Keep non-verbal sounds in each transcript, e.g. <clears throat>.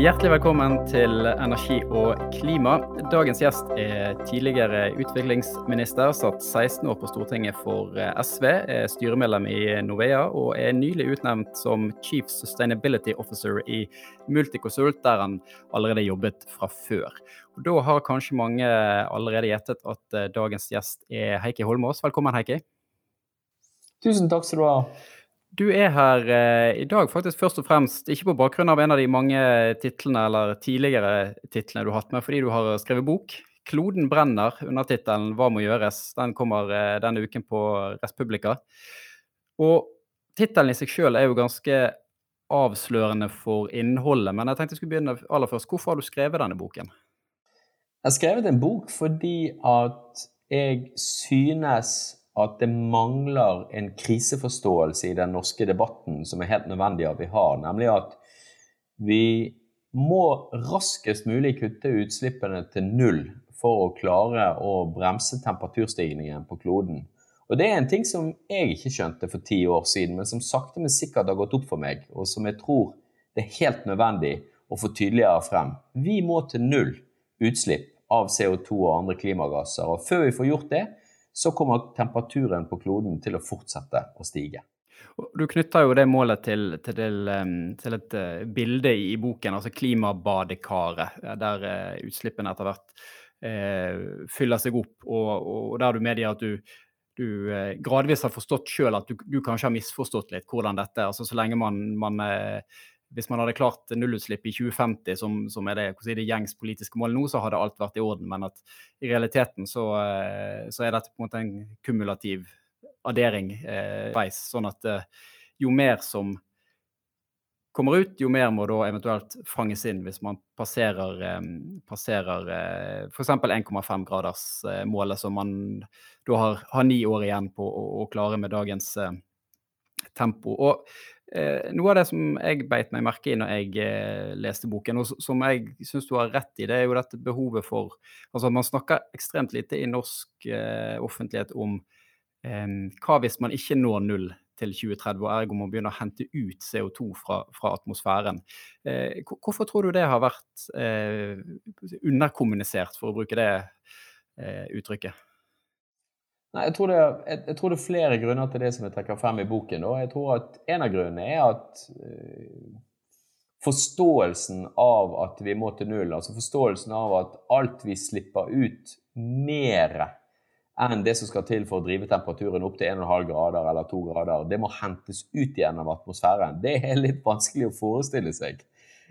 Hjertelig velkommen til Energi og klima. Dagens gjest er tidligere utviklingsminister, satt 16 år på Stortinget for eh, SV, er styremedlem i Novea og er nylig utnevnt som Chief Sustainability Officer i Multiconsult, der han allerede jobbet fra før. Og da har kanskje mange allerede gjettet at eh, dagens gjest er Heikki Holmås. Velkommen, Heikki. Tusen takk skal du ha. Du er her eh, i dag faktisk først og fremst ikke på bakgrunn av en av de mange titlene eller tidligere titlene du har hatt med, fordi du har skrevet bok. 'Kloden brenner', undertittelen 'Hva må gjøres'. Den kommer eh, denne uken på Respublika. Og tittelen i seg sjøl er jo ganske avslørende for innholdet, men jeg tenkte jeg skulle begynne aller først. Hvorfor har du skrevet denne boken? Jeg har skrevet en bok fordi at jeg synes at det mangler en kriseforståelse i den norske debatten som er helt nødvendig at vi har. Nemlig at vi må raskest mulig kutte utslippene til null for å klare å bremse temperaturstigningen på kloden. Og Det er en ting som jeg ikke skjønte for ti år siden, men som sakte, men sikkert har gått opp for meg, og som jeg tror det er helt nødvendig å få tydeligere frem. Vi må til null utslipp av CO2 og andre klimagasser. og Før vi får gjort det, så kommer temperaturen på kloden til å fortsette å stige. Du knytter jo det målet til, til, til et eh, bilde i boken, altså klimabadekaret, eh, der eh, utslippene etter hvert eh, fyller seg opp, og, og, der du medgir at du, du gradvis har forstått sjøl at du, du, kanskje har misforstått litt hvordan dette altså Så lenge man, man hvis man hadde klart nullutslipp i 2050, som, som er det, si, det gjengs politiske mål nå, så hadde alt vært i orden. Men at i realiteten så, eh, så er dette på en måte en kumulativ addering eh. Sånn at eh, jo mer som kommer ut, jo mer må da eventuelt fanges inn hvis man passerer, eh, passerer eh, f.eks. 1,5-gradersmålet, som man da har, har, ni år igjen på å, å klare med dagens tempo. Og noe av det som jeg beit meg merke i når jeg eh, leste boken, og som jeg syns du har rett i, det er jo dette behovet for Altså, man snakker ekstremt lite i norsk eh, offentlighet om eh, hva hvis man ikke når null til 2030, og ergo må begynne å hente ut CO2 fra, fra atmosfæren. Eh, hvorfor tror du det har vært eh, underkommunisert, for å bruke det uttrykket? Nei, jeg tror, det, jeg, jeg tror, det, er flere grunner til det som jeg trekker frem i boken. Da. Jeg tror at En av grunnene er at uh, forståelsen av at vi må til null, altså forståelsen av at alt vi slipper ut mer enn det som skal til for å drive temperaturen opp til 1,5 grader eller 2 grader, det må hentes ut av atmosfæren. Det er litt vanskelig å forestille seg.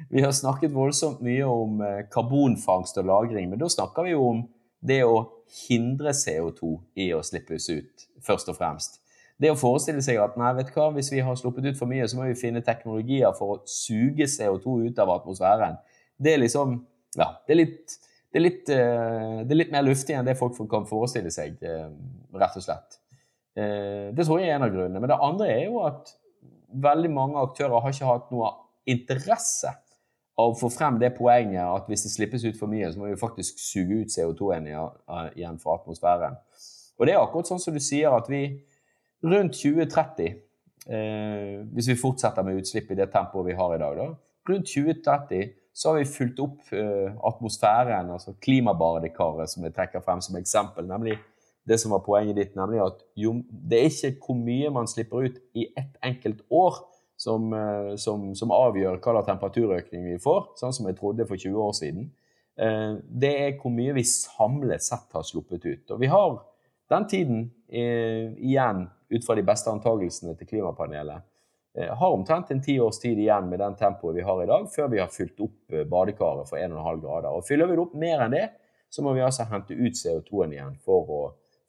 Vi har snakket voldsomt mye om eh, karbonfangst og -lagring, men da snakker vi jo om det å hindre CO2 i å slippes ut, først og fremst. Det å forestille seg at nei, vet hva, hvis vi har sluppet ut for mye, så må vi finne teknologier for å suge CO2 ut av atmosfæren. Det er liksom Ja, det er litt, det er litt, uh, det er litt mer luftig enn det folk kan forestille seg, uh, rett og slett. Uh, det tror jeg er en av grunnene. Men det andre er jo at veldig mange aktører har ikke hatt noe interesse å få frem det poenget at hvis det slippes ut for mye, så må vi faktisk suge ut CO2-en igjen fra atmosfæren. Og det er akkurat sånn som du sier, at vi rundt 2030, eh, hvis vi fortsetter med utslipp i det tempoet vi har i dag, da, rundt 2030 så har vi fulgt opp eh, atmosfæren, altså klimabadekaret, som jeg trekker frem som eksempel. nemlig det som var poenget ditt, nemlig at jo, det er ikke hvor mye man slipper ut i ett enkelt år, som, eh, som, som avgjør hva slags temperaturøkning vi får, sånn som jeg trodde for 20 år siden, eh, det er hvor mye vi samlet sett har sluppet ut. Og vi har den tiden eh, igjen, ut fra de beste antagelsene til klimapanelet, har omtrent en ti års tid igjen med den tempoet vi har i dag, før vi har fylt opp badekaret for 1,5 grader. Og Fyller vi det opp mer enn det, så må vi altså hente ut CO2-en igjen for å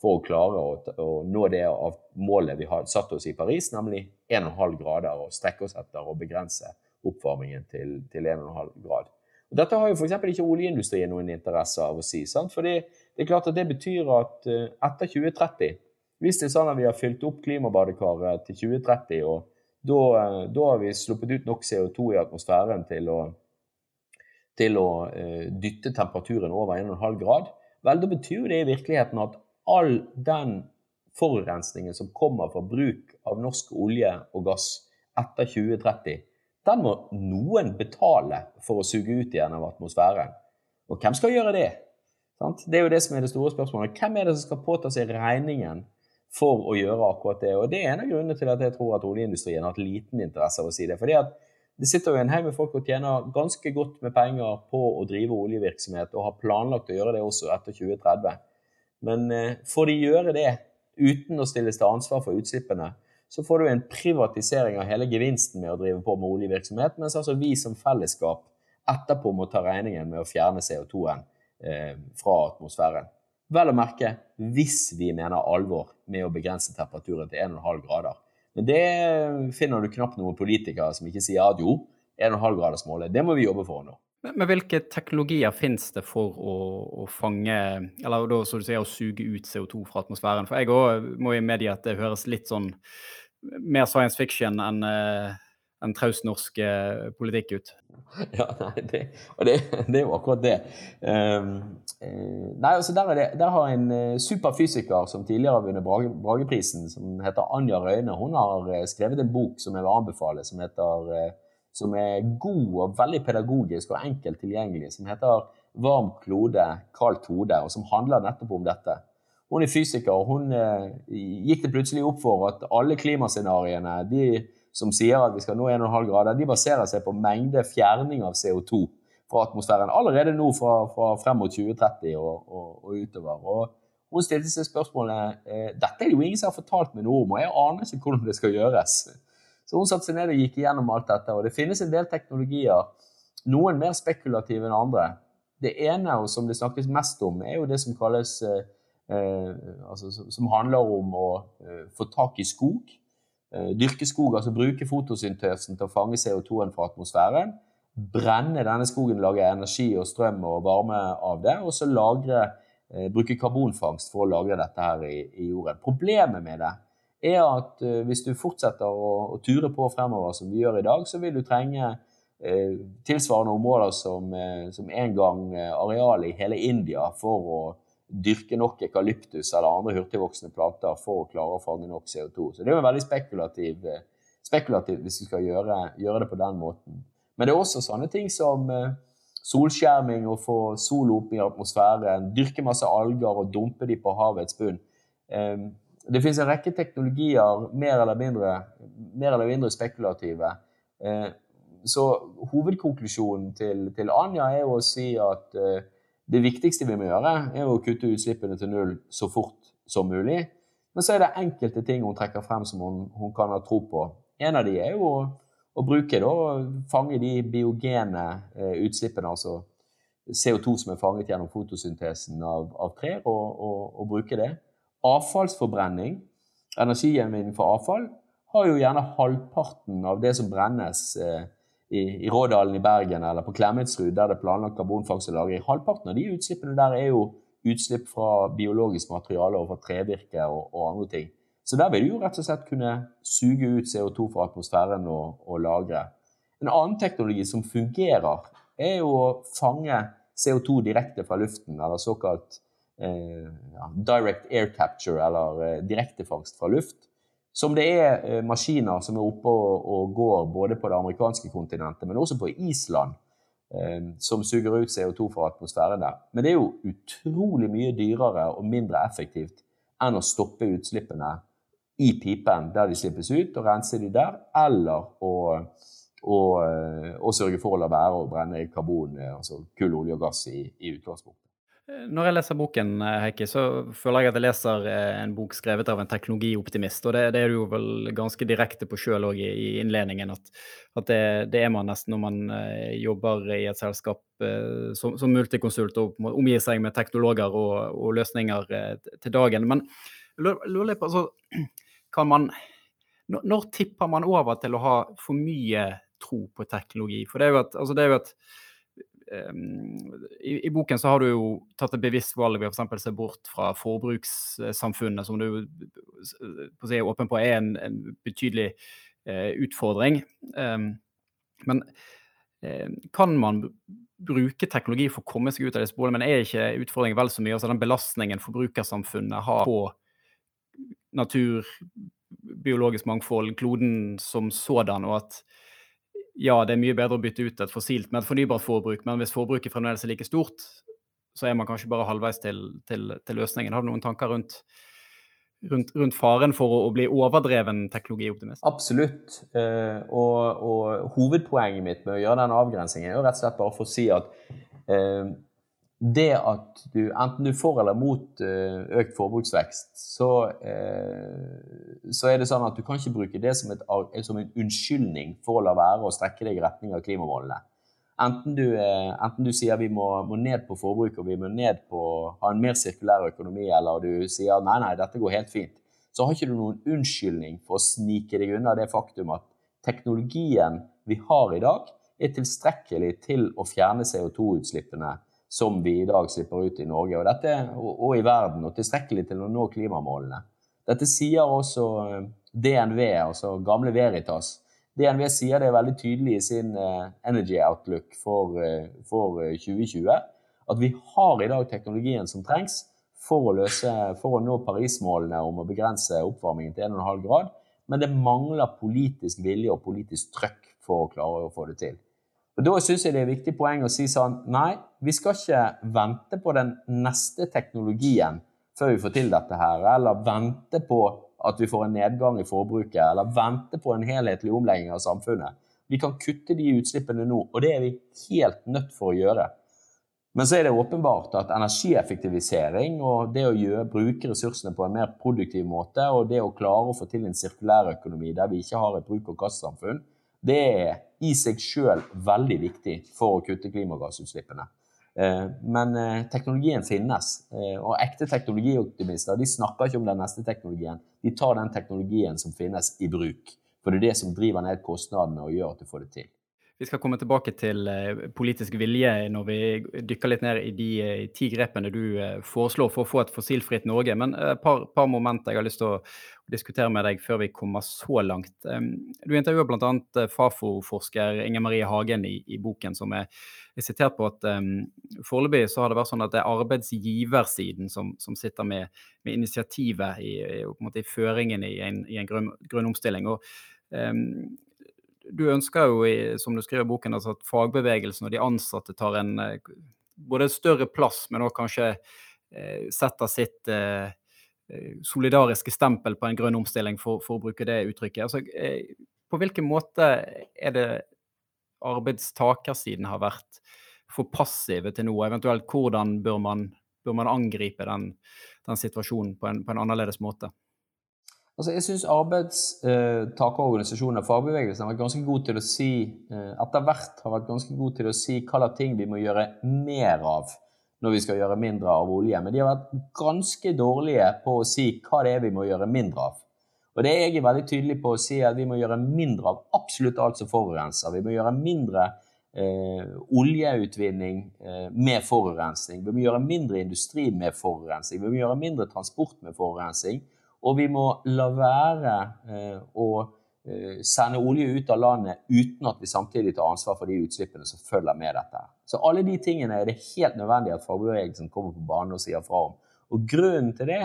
for å klare å, å nå det av målet vi har satt oss i Paris, nemlig 1,5 grader, og strekke oss etter å begrense oppvarmingen til, til 1,5 grad. Og dette har jo f.eks. ikke oljeindustrien noen interesse av å si. Sant? For det er klart at det betyr at uh, etter 2030, hvis det er sånn at vi har fylt opp klimabadekaret til 2030, og da, uh, da, har vi sluppet ut nok CO2 i atmosfæren til å, til å uh, dytte temperaturen over 1,5 grad, vel, da betyr jo det i virkeligheten at all den forurensningen som kommer fra bruk av norsk olje og gass etter 2030, den må noen betale for å suge ut igjen av atmosfæren. Og hvem skal gjøre det? Det er jo det som er det store spørsmålet. Hvem er det som skal påta seg regningen for å gjøre akkurat det? Og Det er en av grunnene til at jeg tror at oljeindustrien har hatt liten interesse av å si det. Fordi at det sitter jo en haug med folk og tjener ganske godt med penger på å drive oljevirksomhet, og har planlagt å gjøre det også etter 2030. Men eh, får de gjøre det uten å stilles til ansvar for utslippene, så får du en privatisering av hele gevinsten med å drive på med oljevirksomhet, mens altså vi som fellesskap etterpå må ta regningen med å fjerne CO2-en eh, fra atmosfæren. Vel å merke hvis vi mener alvor med å begrense temperaturen til 1,5 grader. Men det finner du knapt noen politikere som ikke sier at jo, 1,5-gradersmålet, det må vi jobbe for nå. Men, hvilke teknologier finnes det for å, å, fange, eller da så du sier å suge ut CO2 fra atmosfæren? For jeg òg må i media at det høres litt sånn mer science fiction enn uh, en traust norsk uh, politikk ut. <laughs> Ja, nei, det, og det, det, er jo akkurat det. Um, nei, altså der, det, der, har en superfysiker som tidligere har vunnet Brage, Brageprisen, som heter Anja Røyne, hun har skrevet en bok som jeg vil anbefale, som heter som er god og veldig pedagogisk og enkelt tilgjengelig, som heter 'Varm klode, kaldt hode', og som handler nettopp om dette. Hun er fysiker, og hun eh, gikk det plutselig opp for at alle klimascenarioene de som sier at vi skal nå 1,5 grader, de baserer seg på mengde fjerning av CO2 fra atmosfæren allerede nå fra, fra frem mot 2030 og, og, og utover. Og hun stilte seg spørsmålet eh, dette er det jo ingen som har fortalt meg noe om, og jeg aner ikke hvordan det skal gjøres. Så hun satte seg ned og gikk igjennom alt dette. Og det finnes en del teknologier, noen mer spekulative enn andre. Det ene, som det snakkes mest om, er jo det som kalles eh, eh altså, Som handler om å eh, få tak i skog. Eh, dyrke skog, altså bruke fotosyntesen til å fange CO2-en fra atmosfæren. Brenne denne skogen, lage energi og strøm og varme av det. Og så lagre, eh, bruke karbonfangst for å lagre dette her i, i jorden. Problemet med det er at uh, hvis du fortsetter å, å, ture på fremover som vi gjør i dag, så vil du trenge uh, tilsvarende områder som, uh, som en gang arealet i hele India for å dyrke nok ekalyptus eller andre hurtigvoksende planter for å klare å fange nok CO2. Så det er jo veldig spekulativt spekulativ hvis du skal gjøre, gjøre, det på den måten. Men det er også sånne ting som solskjerming og få sol opp i atmosfæren, dyrke masse alger og dumpe de på havets bunn. Det finnes en rekke teknologier, mer eller mindre, mer eller mindre spekulative. Eh, så hovedkonklusjonen til, til, Anja er jo å si at eh, det viktigste vi må gjøre, er å kutte utslippene til null så fort som mulig. Men så er det enkelte ting hun trekker frem som hun, hun kan ha tro på. En av de er jo å, å bruke da, fange de biogene eh, utslippene, altså CO2 som er fanget gjennom fotosyntesen av, av trær, og, og, og bruke det avfallsforbrenning, energigjenvinning for avfall, har jo gjerne halvparten av det som brennes eh, i, i Rådalen i Bergen eller på Klemetsrud, der det er planlagt karbonfangst og -lagring. Halvparten av de utslippene der er jo utslipp fra biologisk materiale og fra trevirke og, og, andre ting. Så der vil du jo rett og slett kunne suge ut CO2 fra atmosfæren og, og lagre. En annen teknologi som fungerer, er jo å fange CO2 direkte fra luften, eller såkalt direct air capture, eller eh, direktefangst fra luft. Som det er eh, maskiner som er oppe og, går både på det amerikanske kontinentet, men også på Island, som suger ut CO2 fra atmosfæren der. Men det er jo utrolig mye dyrere og mindre effektivt enn å stoppe utslippene i pipen der de slippes ut, og rense de der, eller å, å, å sørge for å la være å brenne karbon, altså kull, olje og gass i, i utgangspunktet. Når jeg leser boken, eh, Heikki, så føler jeg at jeg leser eh, en bok skrevet av en teknologioptimist. Og det, det er du jo vel ganske direkte på sjøl òg i, innledningen, at, at det, det, er man nesten når man uh, jobber i et selskap som, som, multikonsult og omgir seg med teknologer og, og løsninger til dagen. Men lurer litt på, altså, <clears throat> kan man Når tipper man over til å ha for mye tro på teknologi? For det er jo at, altså det er jo at i, i, boken så har du jo tatt et bevisst valg ved å se bort fra forbrukssamfunnet, som du si, er åpen på er en, en betydelig eh, utfordring. Um, men eh, kan man bruke teknologi for å komme seg ut av disse sporene, men er ikke utfordringen vel så mye altså den belastningen forbrukersamfunnet har på natur, biologisk mangfold, kloden som sådan, og at ja, det er mye bedre å bytte ut et fossilt med et fornybart forbruk, men hvis forbruket fremdeles er like stort, så er man kanskje bare halvveis til, til, til løsningen. Har du noen tanker rundt, rundt, rundt faren for å, å, bli overdreven teknologioptimist? Absolutt. Eh, og, og, hovedpoenget mitt med å gjøre den avgrensingen er jo rett og slett bare for å si at eh, det at du enten du får eller mot eh, økt forbruksvekst, så, eh, så, er det sånn at du kan ikke bruke det som, et, som, en unnskyldning for å la være å strekke deg i retning av klimamålene. Enten du, eh, enten du sier vi må, må, ned på forbruk og vi må ned på ha en mer sirkulær økonomi, eller du sier nei, nei, dette går helt fint, så har ikke du noen unnskyldning for å snike deg unna det faktum at teknologien vi har i dag, er tilstrekkelig til å fjerne CO2-utslippene som vi i dag slipper ut i Norge og, dette, og, og, i verden, og tilstrekkelig til å nå klimamålene. Dette sier også eh, DNV, altså gamle Veritas. DNV sier det veldig tydelig i sin uh, Energy Outlook for, uh, for 2020 at vi har i dag teknologien som trengs for å, løse, for å nå Paris-målene om å begrense oppvarmingen til 1,5 grad, men det mangler politisk vilje og politisk trøkk for å klare å få det til. Og Da syns jeg det er viktig poeng å si sånn Nei, vi skal ikke vente på den neste teknologien før vi får til dette her, eller vente på at vi får en nedgang i forbruket, eller vente på en helhetlig omlegging av samfunnet. Vi kan kutte de utslippene nå, og det er vi helt nødt for å gjøre. Men så er det åpenbart at energieffektivisering og det å gjøre, bruke ressursene på en mer produktiv måte, og det å klare å få til en sirkulær økonomi der vi ikke har et bruk-og-kast-samfunn, det er i seg sjøl veldig viktig for å kutte klimagassutslippene. Eh, men eh, teknologien finnes, eh, og ekte teknologioptimister de snakker ikke om den neste teknologien. De tar den teknologien som finnes, i bruk. For det er det som driver ned kostnadene og gjør at du får det til. Vi skal komme tilbake til politisk vilje når vi dykker litt ned i de ti grepene du foreslår for å få et fossilfritt Norge. Men et par, par momenter jeg har lyst til å, diskutere med deg før vi kommer så langt. Du intervjuer bl.a. Eh, Fafo-forsker Inger Marie Hagen i, i, boken, som er, er sitert på at um, foreløpig så har det vært sånn at det er arbeidsgiversiden som, som sitter med, med initiativet i, i, i, føringen i en, en grønn, grønn, omstilling. Og, um, du ønsker jo, som du skriver i boken, altså at fagbevegelsen og de ansatte tar en eh, både større plass, men òg kanskje eh, setter sitt eh, solidariske stempel på en grønn omstilling, for, for å bruke det uttrykket. Altså, på hvilken måte er det arbeidstakersiden har vært for passive til nå? Eventuelt hvordan bør man, bør man angripe den, den situasjonen på en, på en, annerledes måte? Altså, jeg syns arbeidstakerorganisasjonene og fagbevegelsen har vært ganske god til å si eh, etter hvert har vært ganske gode til å si hva slags ting vi må gjøre mer av når vi skal gjøre mindre av olje. Men de har vært ganske dårlige på å si hva det er vi må gjøre mindre av. Og det er jeg veldig tydelig på å si at vi må gjøre mindre av absolutt alt som forurenser. Vi må gjøre mindre eh, oljeutvinning eh, med forurensning. Vi må gjøre mindre industri med forurensning. Vi må gjøre mindre transport med forurensning. Og vi må la være eh, å Eh, sende olje ut av landet uten at vi samtidig tar ansvar for de utslippene som følger med dette. Så alle de tingene er det helt nødvendig at fagbevegelsen kommer på banen og sier fra om. Og grunnen til det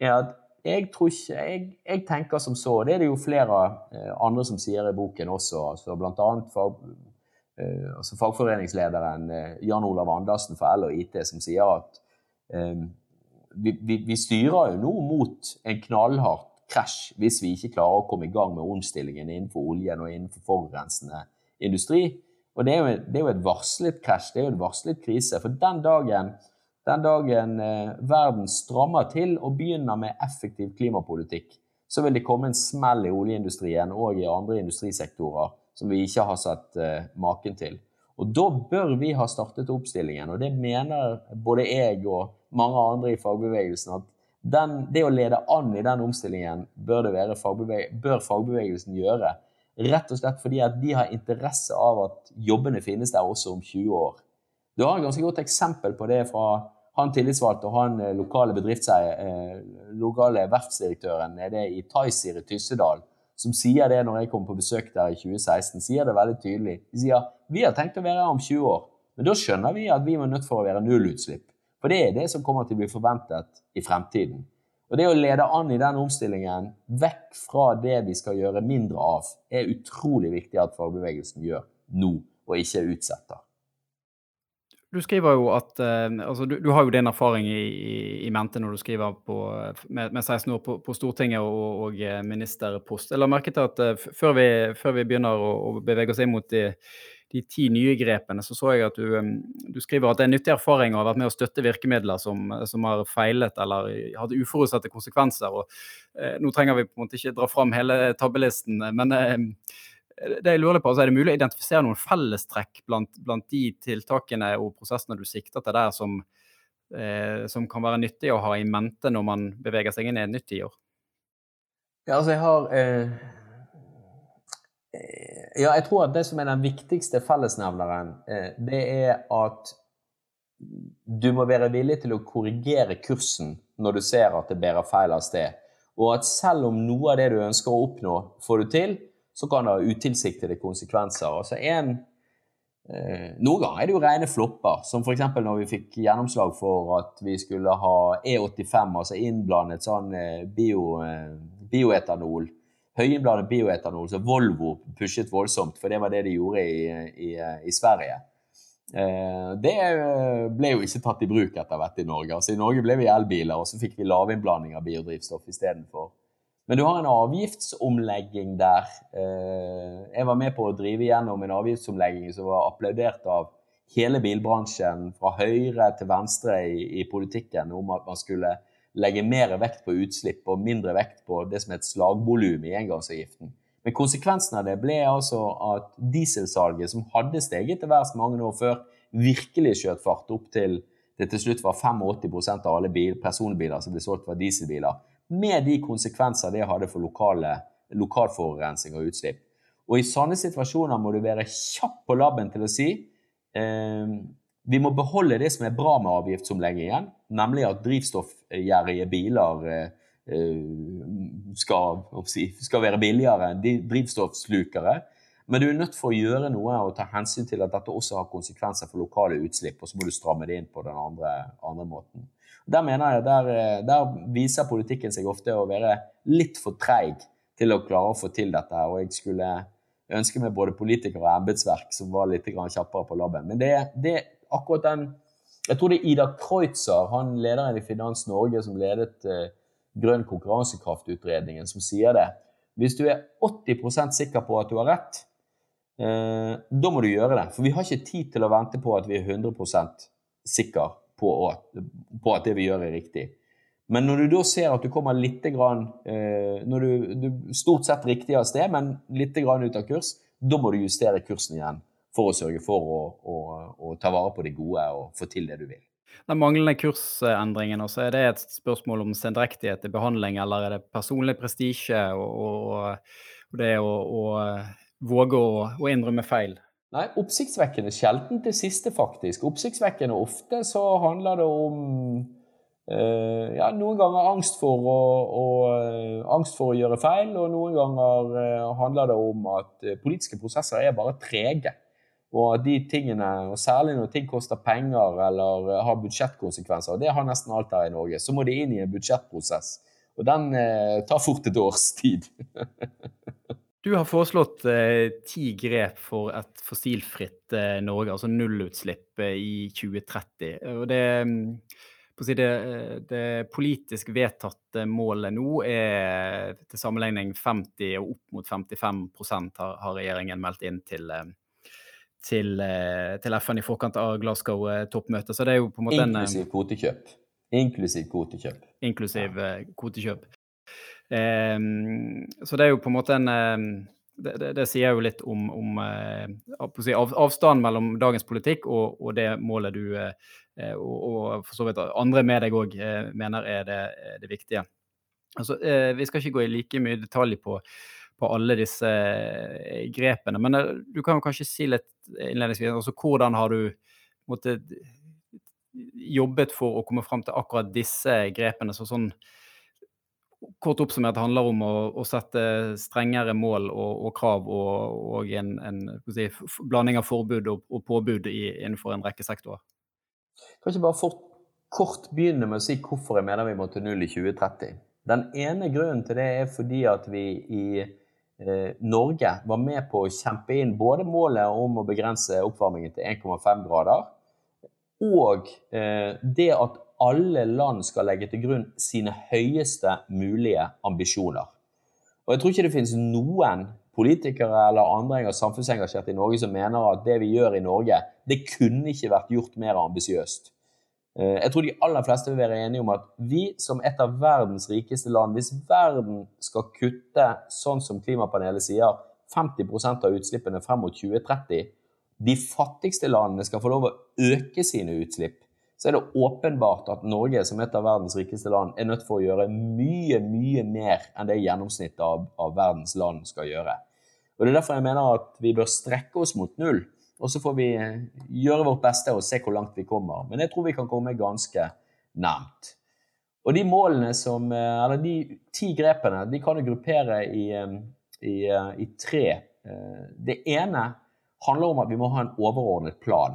er at jeg ikke Jeg, jeg tenker som så, det er det jo flere eh, andre som sier i boken også, altså bl.a. Fag, altså fagforeningslederen Jan Olav Andersen fra L og IT, som sier at um, vi, vi, styrer jo nå mot en knallhardt krasj hvis vi ikke klarer å komme i gang med omstillingen innenfor oljen og innenfor forurensende industri. Og det er, jo, det er jo et varslet krasj, det er jo en varslet krise. For den dagen, den dagen eh, verden strammer til og begynner med effektiv klimapolitikk, så vil det komme en smell i oljeindustrien og i andre industrisektorer som vi ikke har sett eh, maken til. Og da bør vi ha startet oppstillingen, og det mener både jeg og mange andre i fagbevegelsen at den, det å lede an i den omstillingen bør, fagbeveg bør, fagbevegelsen gjøre. Rett og slett fordi at de har interesse av at jobbene finnes der også om 20 år. Du har et ganske godt eksempel på det fra han tillitsvalgte og han eh, lokale eh, lokale verftsdirektøren nede i Taisir i Tyssedal, som sier det når jeg kom på besøk der i 2016. sier det veldig tydelig. De sier vi har tenkt å være her om 20 år, men da skjønner vi at vi må nødt for å være nullutslipp. For det er det som kommer til å bli forventet i fremtiden. Og det å lede an i den omstillingen, vekk fra det vi skal gjøre mindre av, er utrolig viktig at fagbevegelsen gjør nå, og ikke utsetter. Du skriver jo at uh, altså du, du, har jo din erfaring i, i, mente når du skriver på, med, med 16 år på, på Stortinget og, og, eh, ministerpost. Jeg la merke til at uh, før, vi, før, vi, begynner å, å, bevege oss inn mot de, de, ti nye grepene, så så jeg at du, du skriver at det er nyttig erfaring å ha vært med å støtte virkemidler som, som har feilet eller hadde uforutsette konsekvenser. og eh, Nå trenger vi på en måte ikke dra fram hele tabbelisten, men det jeg lurer på, altså Er det mulig å identifisere noen fellestrekk blant, blant de tiltakene og prosessene du sikter til der, som, eh, som, kan være nyttig å ha i mente når man beveger seg inn i et nytt tiår? Ja, altså jeg har eh, eh, Ja, jeg tror at det som er den viktigste fellesnevneren, eh, det er at du må være villig til å korrigere kursen når du ser at det bærer feil av sted. Og at selv om noe av det du ønsker å oppnå, får du til, så kan det ha utilsiktede konsekvenser. Altså en, eh, noen ganger er det jo rene flopper, som f.eks. når vi fikk gjennomslag for at vi skulle ha E85, altså innblandet sånn eh, bio, bioetanol. Høyinnblandet bioetanol, så Volvo pushet voldsomt, for det var det de gjorde i, i, i Sverige. Det ble jo ikke tatt i bruk etter hvert i Norge. Altså I Norge ble vi elbiler, og så fikk vi lavinnblanding av biodrivstoff istedenfor. Men du har en avgiftsomlegging der. Eh, jeg var med på å drive gjennom en avgiftsomlegging som var applaudert av hele bilbransjen, fra høyre til venstre i, i politikken, om at man skulle legge mer vekt på utslipp og mindre vekt på det som het slagvolum i engangsavgiften. Men konsekvensen av det ble altså at dieselsalget, som hadde steget til værs mange år før, virkelig skjøt fart opp til det til slutt var 85% av alle bil, personbiler som ble solgt, var dieselbiler med de konsekvenser det hadde for lokale, lokal forurensning og utslipp. Og I sånne situasjoner må du være kjapp på labben til å si eh, vi må beholde det som er bra med avgiftsomleggingen, nemlig at drivstoffgjerrige biler eh, skal, skal, være billigere enn drivstoffslukere. Men du er nødt for å gjøre noe og ta hensyn til at dette også har konsekvenser for lokale utslipp, og så må du stramme det inn på den andre, andre måten. Der mener jeg, der, der, viser politikken seg ofte å være litt for treig til å klare å få til dette. Og jeg skulle ønske meg både politikere og embetsverk som var litt kjappere på labben. Men det, det akkurat den Jeg tror det er Ida Kreutzer, han lederen i Finans Norge som ledet eh, Grønn konkurransekraftutredningen, som sier det. Hvis du er 80% sikker på at du har rett, eh, da må du gjøre det. For vi har ikke tid til å vente på at vi er 100% på, på, på, at det vi gjør, er riktig. Men når du da ser at du kommer litt grann, eh, når du, du, Stort sett riktig av sted, men litt grann ut av kurs, da må du justere kursen igjen for å sørge for å, å, å ta vare på det gode og få til det du vil. Den manglende kursendringen, også, er det et spørsmål om sendrektighet i behandling, eller er det personlig prestisje og, og, og, det å, å våge å, å innrømme feil? Nei, oppsiktsvekkende sjelden det siste, faktisk. Oppsiktsvekkende ofte så handler det om uh, ja, noen ganger angst for å, å, uh, angst for å gjøre feil, og noen ganger uh, handler det om at politiske prosesser er bare trege. Og de tingene, og særlig når ting koster penger eller har budsjettkonsekvenser, og det har nesten alt her i Norge, så må de inn i en budsjettprosess. Og den tar fort et års <laughs> tid. Du har foreslått eh, ti grep for et fossilfritt eh, Norge, altså nullutslipp eh, i 2030. Og det, mm, si det, eh, det, politisk vedtatte målet nå er til sammenligning 50 og opp mot 55 har, har regjeringen meldt inn til, eh, til, eh, til, FN i forkant av Glasgow-toppmøtet. Så det er jo på en måte Inklusiv kvotekjøp. Inklusiv kvotekjøp. Inklusiv kvotekjøp. Um, så det er jo på en måte en det, det, det sier jo litt om, om eh, av, avstanden mellom dagens politikk og, og det målet du eh, eh, og, og, for så vidt andre med deg òg mener er det, det viktige. Altså, vi skal ikke gå i like mye detalj på, på alle disse grepene, men du kan jo kanskje si litt innledningsvis altså, hvordan har du måtte, jobbet for å komme fram til akkurat disse grepene? Så sånn, kort oppsummert handler om å, å sette strengere mål og, og krav og, og en, en si, blanding av forbud og, og påbud i, innenfor en rekke sektorer. Kan ikke bare fort kort begynne med å si hvorfor jeg mener vi må til null i 2030. Den ene grunnen til det er fordi at vi i Norge var med på å kjempe inn både målet om å begrense oppvarmingen til 1,5 grader, og eh, det at alle land skal legge til grunn sine høyeste mulige ambisjoner. Og Jeg tror ikke det finnes noen politikere eller andre samfunnsengasjerte i Norge som mener at det vi gjør i Norge, det kunne ikke vært gjort mer ambisiøst. Eh, jeg tror de aller fleste vil være enige om at vi som et av verdens rikeste land, hvis verden skal kutte sånn som klimapanelet sier, 50% av utslippene frem mot 2030, de fattigste landene skal få lov å øke sine utslipp, så er det åpenbart at Norge som et av verdens rikeste land er nødt for å gjøre mye, mye mer enn det gjennomsnittet av, av verdens land skal gjøre. Og Det er derfor jeg mener at vi bør strekke oss mot null. Og så får vi eh, gjøre vårt beste og se hvor langt vi kommer. Men jeg tror vi kan komme ganske nærmt. Og de målene som, eh, eller de ti grepene de kan du gruppere i, eh, i, i tre. Det ene handler om at vi må ha en overordnet plan.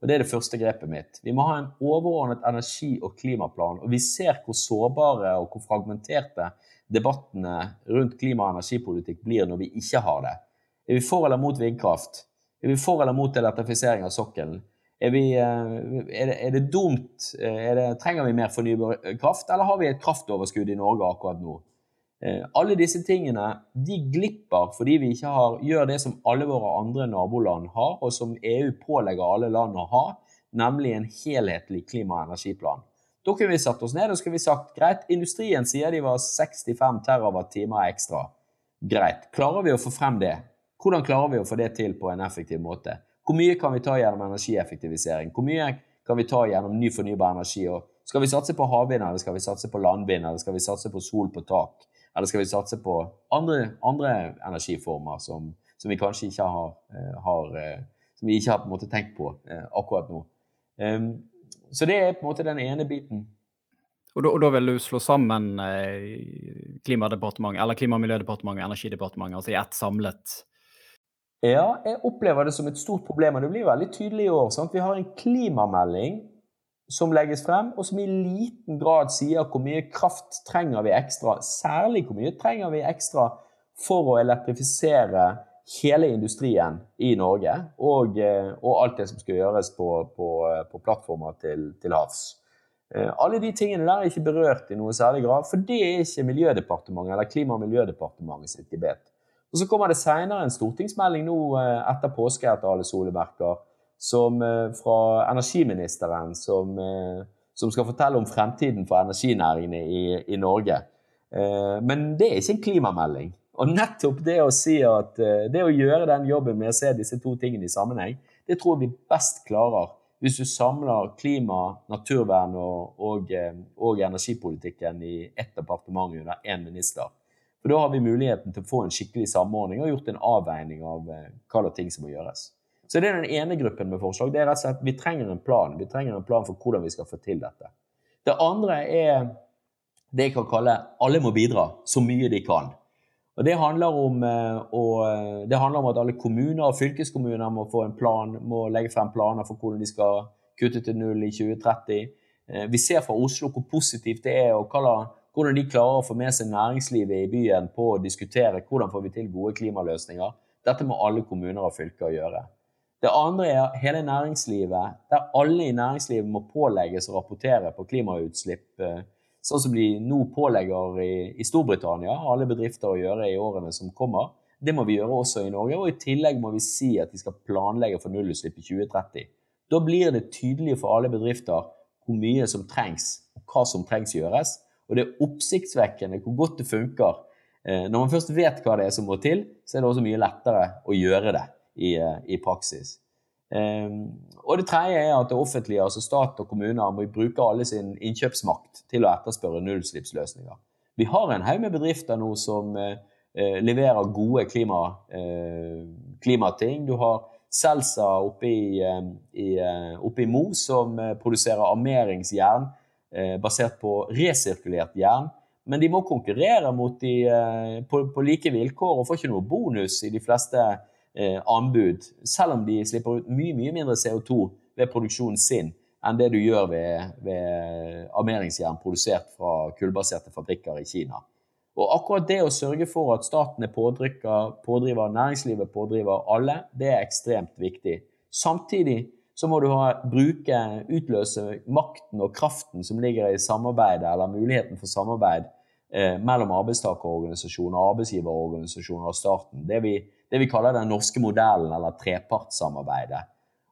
Og Det er det første grepet mitt. Vi må ha en overordnet energi- og klimaplan. Og vi ser hvor sårbare og hvor fragmenterte debattene rundt klima- og energipolitikk blir når vi ikke har det. Er vi for eller mot vindkraft? Er vi for eller mot elektrifisering av sokkelen? Er, vi, eh, er, det, er det, dumt? Er det, trenger vi mer fornybar kraft, eller har vi et kraftoverskudd i Norge akkurat nå? Eh, alle disse tingene de glipper fordi vi ikke har, gjør det som alle våre andre naboland har, og som EU pålegger alle land å ha, nemlig en helhetlig klima- og energiplan. Da kunne vi satt oss ned og skulle vi sagt greit, industrien sier de var 65 TWh ekstra. Greit. Klarer vi å få frem det? Hvordan klarer vi å få det til på en effektiv måte? Hvor mye kan vi ta gjennom energieffektivisering? Hvor mye kan vi ta gjennom ny fornybar energi? Og skal vi satse på havvind, eller skal vi satse på landvind, eller skal vi satse på sol på tak? Eller skal vi satse på andre, andre energiformer som, som, vi kanskje ikke har, eh, har eh, som vi ikke har på en måte tenkt på eh, akkurat nå. Um, så det er på en måte den ene biten. Og da, og da vil du slå sammen eh, Klima- og miljødepartementet og Energidepartementet altså i ett samlet Ja, jeg opplever det som et stort problem, og det blir veldig tydelig i år. Sant? Vi har en klimamelding som legges frem, og som i liten grad sier hvor mye kraft trenger vi ekstra. Særlig hvor mye trenger vi ekstra for å elektrifisere hele industrien i Norge, og, eh, og alt det som skal gjøres på, på, på plattformer til, til, havs. Eh, alle de tingene der er ikke berørt i noe særlig grad, for det er ikke Miljødepartementet eller Klima- og miljødepartementet sitt gebet. Og Så kommer det senere en stortingsmelding nå eh, etter påske etter alle solemerker, som, eh, fra energiministeren som, eh, som, skal fortelle om fremtiden for energinæringene i, i Norge. Men det er ikke en klimamelding. Og nettopp det å si at det å gjøre den jobben med å se disse to tingene i sammenheng, det tror jeg vi best klarer hvis du samler klima, naturvern og, og, og energipolitikken i ett departement under én minister. For Da har vi muligheten til å få en skikkelig samordning og gjort en avveining av hva det er ting som må gjøres. Så det er den ene gruppen med forslag. Det er rett og slett Vi trenger en plan. Vi trenger en plan for hvordan vi skal få til dette. Det andre er det jeg kan kalle 'alle må bidra så mye de kan'. Og det handler, om, og eh, det handler om at alle kommuner og fylkeskommuner må få en plan, må legge frem planer for hvordan de skal kutte til null i 2030. Eh, vi ser fra Oslo hvor positivt det er, og hvordan de klarer å få med seg næringslivet i byen på å diskutere hvordan får vi til gode klimaløsninger. Dette må alle kommuner og fylker gjøre. Det andre er hele næringslivet, der alle i næringslivet må pålegges å rapportere på klimautslipp, eh, sånn som de nå pålegger i, i Storbritannia, alle bedrifter å gjøre i årene som kommer. Det må vi gjøre også i Norge, og i tillegg må vi si at de skal planlegge for nullutslipp i 2030. Da blir det tydelig for alle bedrifter hvor mye som trengs, og hva som trengs gjøres. Og det er oppsiktsvekkende hvor godt det funker. Eh, når man først vet hva det er som må til, så er det også mye lettere å gjøre det i, eh, i praksis. Um, og det tredje er at det offentlige, altså stat og kommuner, må bruke alle sin innkjøpsmakt til å etterspørre nullutslippsløsninger. Vi har en haug med bedrifter nå som uh, leverer gode klima, klimating. Du har Selsa oppe i, i, i Mo som produserer armeringsjern basert på resirkulert jern. Men de må konkurrere de, på, på, like vilkår og får ikke noe bonus i de fleste eh, anbud, selv om de slipper ut mye, mye mindre CO2 ved produksjonen sin enn det du gjør ved, ved armeringsjern produsert fra kullbaserte fabrikker i Kina. Og akkurat det å sørge for at staten er pådriver, næringslivet pådriver, alle, det er ekstremt viktig. Samtidig så må du ha, bruke, utløse makten og kraften som ligger i samarbeidet, eller muligheten for samarbeid eh, mellom arbeidstakerorganisasjoner, arbeidsgiverorganisasjoner og staten. Det vi, det vi kaller den norske modellen, eller trepartssamarbeidet.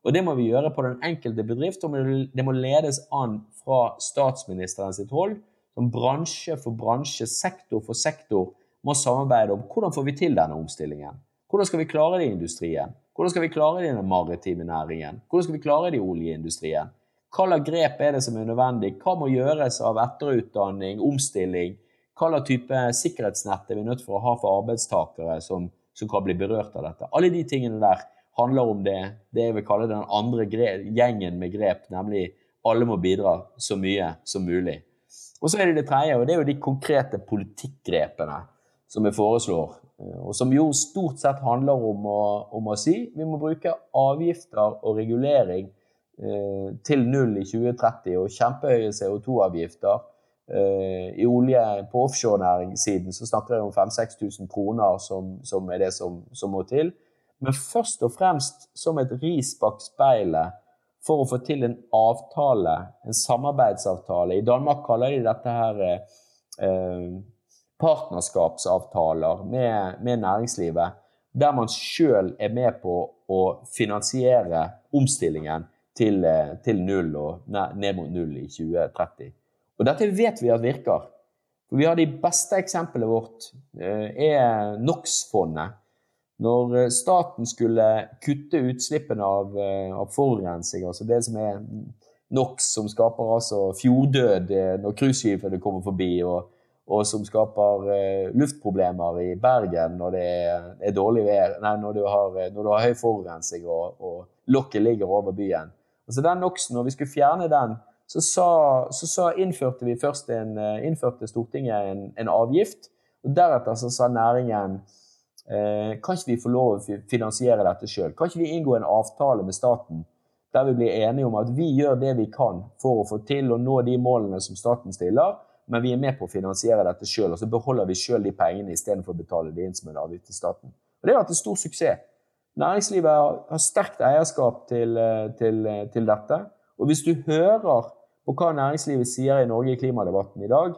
Og det må vi gjøre på den enkelte bedrift, og det må ledes an fra statsministeren sitt hold som bransje for bransje, sektor for sektor, må samarbeide om hvordan får vi til denne omstillingen. Hvordan skal vi klare det i industrien? Hvordan skal vi klare det i den maritime næringen? Hvordan skal vi klare det i oljeindustrien? Hva slags grep er det som er nødvendig? Hva må gjøres av etterutdanning, omstilling? Hva slags type sikkerhetsnett er vi nødt for å ha for arbeidstakere som, som, kan bli berørt av dette? Alle de tingene der handler om det, det jeg vil kalle den andre gjengen med grep, nemlig alle må bidra så mye som mulig. Og så er det det tredje, og det er jo de konkrete politikkgrepene som vi foreslår. Eh, og som jo stort sett handler om å, om å si vi må bruke avgifter og regulering eh, til null i 2030 og kjempehøye CO2-avgifter. Eh, I olje på offshorenæringssiden så snakker jeg om 5000-6000 kroner som, som, er det som, som må til. Men først og fremst som et ris bak speilet for å få til en avtale, en samarbeidsavtale. I Danmark kaller de dette her eh, partnerskapsavtaler med, med, næringslivet, der man sjøl er med på å finansiere omstillingen til, eh, til null og ned mot null i 2030. Og dette vet vi at virker. For vi har De beste eksempelet vårt eh, er NOx-fondet når eh, staten skulle kutte utslippene av, av forurensning, altså det som er NOx, som skaper altså fjorddød når cruiseskipene kommer forbi, og, og, som skaper eh, luftproblemer i Bergen når det er, er dårlig vær, nei, når du har, når du har høy forurensning og, og lokket ligger over byen. Altså den NOx-en, Når vi skulle fjerne den, så, sa, så så innførte vi først en, innførte Stortinget en, en avgift. og Deretter så sa næringen Eh, kan ikke vi få lov å finansiere dette sjøl? Kan ikke vi inngå en avtale med staten der vi blir enige om at vi gjør det vi kan for å få til å nå de målene som staten stiller, men vi er med på å finansiere dette sjøl, og så beholder vi sjøl de pengene istedenfor å betale det inn som en avgift til staten. Og Det har vært en stor suksess. Næringslivet har sterkt eierskap til, eh, til, eh, til dette. Og hvis du hører på hva næringslivet sier i Norge i klimadebatten i dag,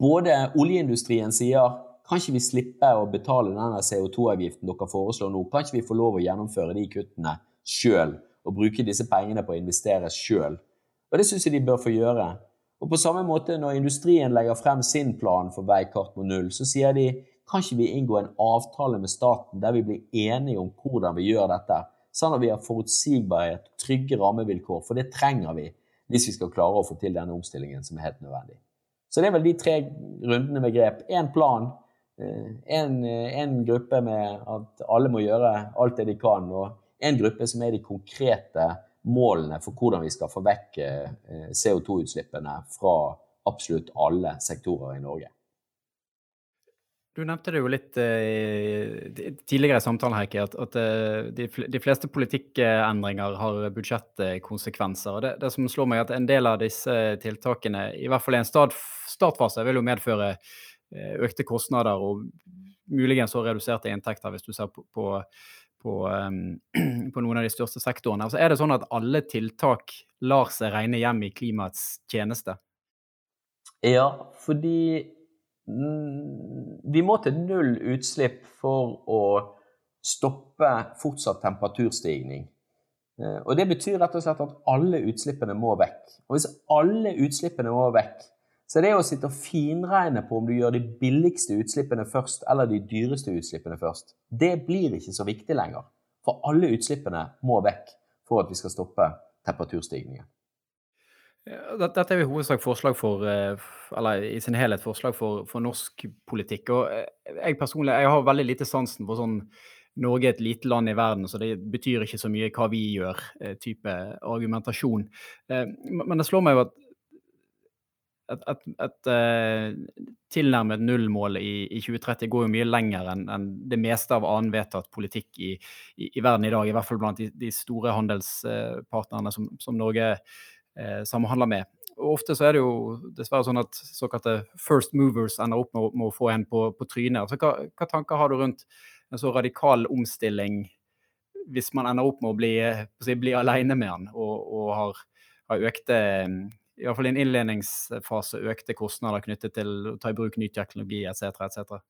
både oljeindustrien sier kan ikke vi slippe å betale denne CO2-avgiften dere foreslår nå? Kan ikke vi få lov å gjennomføre de kuttene sjøl og bruke disse pengene på å investere sjøl? Og det syns jeg de bør få gjøre. Og på samme måte, når industrien legger frem sin plan for veikart mot null, så sier de kan ikke vi inngå en avtale med staten der vi blir enige om hvordan vi gjør dette, sånn at vi har forutsigbarhet, trygge rammevilkår, for det trenger vi hvis vi skal klare å få til denne omstillingen som er helt nødvendig. Så det er vel de tre rundene med grep. Én plan, én en, eh, gruppe med at alle må gjøre alt det de kan, og en gruppe som er de konkrete målene for hvordan vi skal få vekk eh, CO2-utslippene fra absolutt alle sektorer i Norge. Du nevnte det jo litt eh, tidligere i samtalen, Heikki, at, at uh, de, de, fleste politikkendringer har budsjettkonsekvenser. det, det, som slår meg, er at en del av disse tiltakene, i hvert fall i en start, startfase, vil jo medføre Eh, økte kostnader og muligens også reduserte inntekter, hvis du ser på, på, på, <clears throat> på, noen av de største sektorene. Altså, er det sånn at alle tiltak lar seg regne hjem i klimaets tjeneste? Ja, fordi vi må til null utslipp for å stoppe fortsatt temperaturstigning. Eh, og Det betyr rett og slett at alle utslippene må vekk. Og Hvis alle utslippene må vekk, så det å sitte og finregne på om du gjør de billigste utslippene først eller de dyreste utslippene først, det blir ikke så viktig lenger. For alle utslippene må vekk for at vi skal stoppe temperaturstigningen. Dette er i hovedsak forslag for, eh, eller i sin helhet forslag for, for, norsk politikk. og eh, Jeg personlig jeg har veldig lite sansen for sånn Norge er et lite land i verden, så det betyr ikke så mye hva vi gjør, eh, argumentasjon. Men det slår meg jo at et, et, et tilnærmet nullmål i, i, 2030 går jo mye lenger enn en det meste av annen vedtatt politikk i, i, i, verden i dag. I hvert fall blant de, de store handelspartnerne som, som Norge uh, samhandler med. Og Ofte så er det jo dessverre sånn at såkalte first movers ender opp med, med å få en på, på trynet. Altså, hva, hva, tanker har du rundt en så radikal omstilling hvis man ender opp med å bli, si, bli alene med den og, og har, har økte i hvert fall i en innledningsfase økte kostnader knyttet til å ta i bruk ny teknologi etc. etc.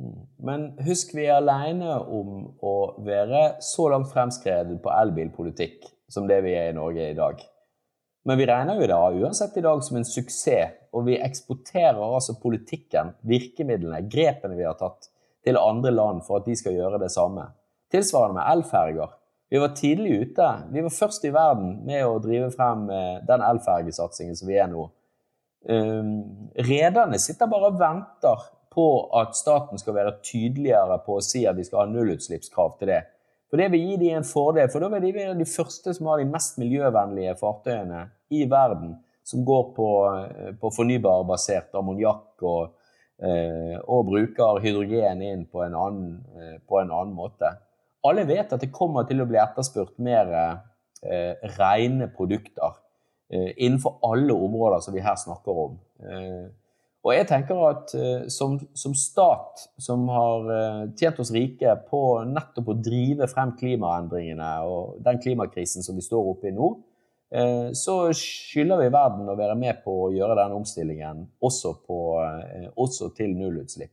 Mm. Men husk vi er alene om å være så langt fremskredet på elbilpolitikk som det vi er i Norge i dag. Men vi regner jo det uansett i dag som en suksess, og vi eksporterer altså politikken, virkemidlene, grepene vi har tatt, til andre land for at de skal gjøre det samme. Tilsvarende med elferger. Vi var tidlig ute. Vi var først i verden med å drive frem eh, den elfergesatsingen som vi er nå. Um, rederne sitter bare og venter på at staten skal være tydeligere på å si at vi skal ha nullutslippskrav til det. For Det vil gi dem en fordel, for da vil de være de første som har de mest miljøvennlige fartøyene i verden, som går på, eh, på fornybarbasert ammoniakk og, eh, og, bruker hydrogen inn på en, annen, på en, annen, måte. Alle vet at det kommer til å bli etterspurt mer eh, rene produkter eh, innenfor alle områder som vi her snakker om. Eh, og jeg tenker at uh, som, som, stat som har uh, tjent oss rike på nettopp å drive frem klimaendringene og den klimakrisen som vi står oppe i nå, uh, så skylder vi verden å være med på å gjøre den omstillingen også, på, også til nullutslipp.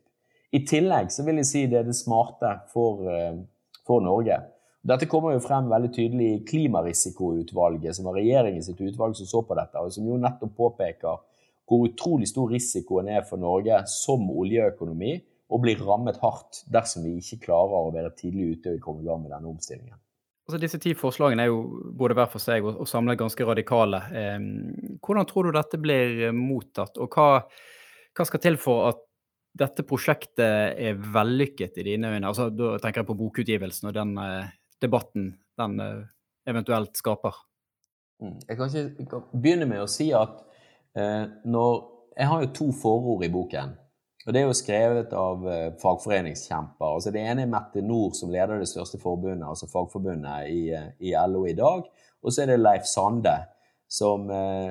I tillegg så vil jeg si det er det smarte for, for Norge. Dette kommer jo frem veldig tydelig i Klimarisikoutvalget, som var regjeringens utvalg som så på dette, og som jo nettopp påpeker hvor utrolig stor risikoen er for Norge som oljeøkonomi å bli rammet hardt dersom vi ikke klarer å være tidlig ute og komme i gang med denne omstillingen. Altså disse ti forslagene er jo både hver for seg og, samlet ganske radikale. Hvordan tror du dette blir mottatt, og hva, hva, skal til for at dette prosjektet er vellykket i dine øyne? Altså, da tenker jeg på bokutgivelsen og den eh, debatten den eh, eventuelt skaper. Mm. Jeg kan ikke begynne med å si at Eh, når, jeg har jo to forord i boken. og Det er jo skrevet av eh, fagforeningskjemper. altså Det ene er Mette Nord, som leder det største forbundet, altså Fagforbundet i, eh, i LO i dag. Og så er det Leif Sande, som,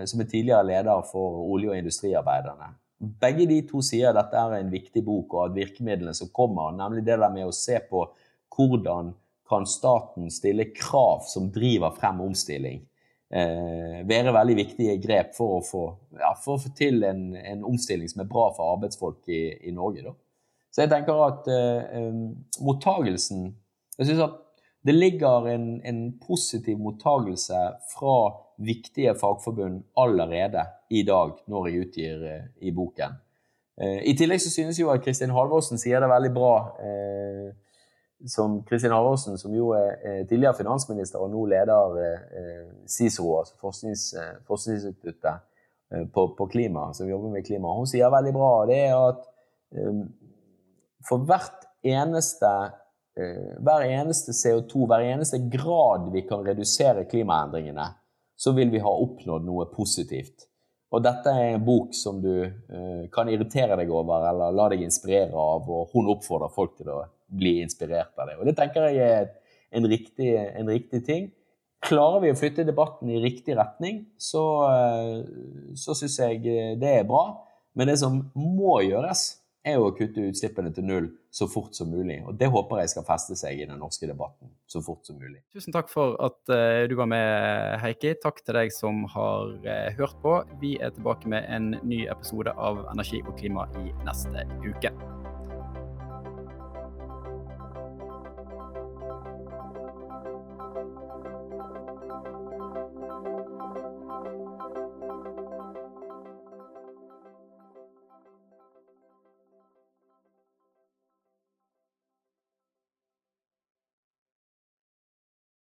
som, er tidligere leder for olje- og industriarbeiderne. Begge de to sier dette er en viktig bok, og at virkemidlene som kommer, nemlig det der med å se på hvordan kan staten stille krav som driver frem omstilling, eh, være veldig viktige grep for å få, ja, for å få til en, en, omstilling som er bra for arbeidsfolk i, i Norge. Da. Så jeg tenker at eh, mottagelsen Jeg syns at det ligger en, en positiv mottagelse fra viktige fagforbund allerede i dag, når jeg utgir eh, i boken. Eh, I tillegg så synes jo at Kristin Halvorsen sier det veldig bra. Eh, som Kristin Halvorsen, som jo er tidligere finansminister og nå leder CICERO, altså forsknings, forskningsinstituttet på, på, klima, som jobber med klima, hun sier veldig bra det er at for hvert eneste hver eneste CO2, hver eneste grad vi kan redusere klimaendringene, så vil vi ha oppnådd noe positivt. Og dette er en bok som du kan irritere deg over eller la deg inspirere av, og hun oppfordrer folk til å bli inspirert av det. Og Det tenker jeg er en riktig, en riktig ting. Klarer vi å flytte debatten i riktig retning, så, eh, så syns jeg det er bra. Men det som må gjøres, er jo å kutte utslippene til null så fort som mulig. Og det håper jeg skal feste seg i den norske debatten så fort som mulig. Tusen takk for at uh, du var med, Heikki. Takk til deg som har uh, hørt på. Vi er tilbake med en ny episode av Energi og klima i neste uke.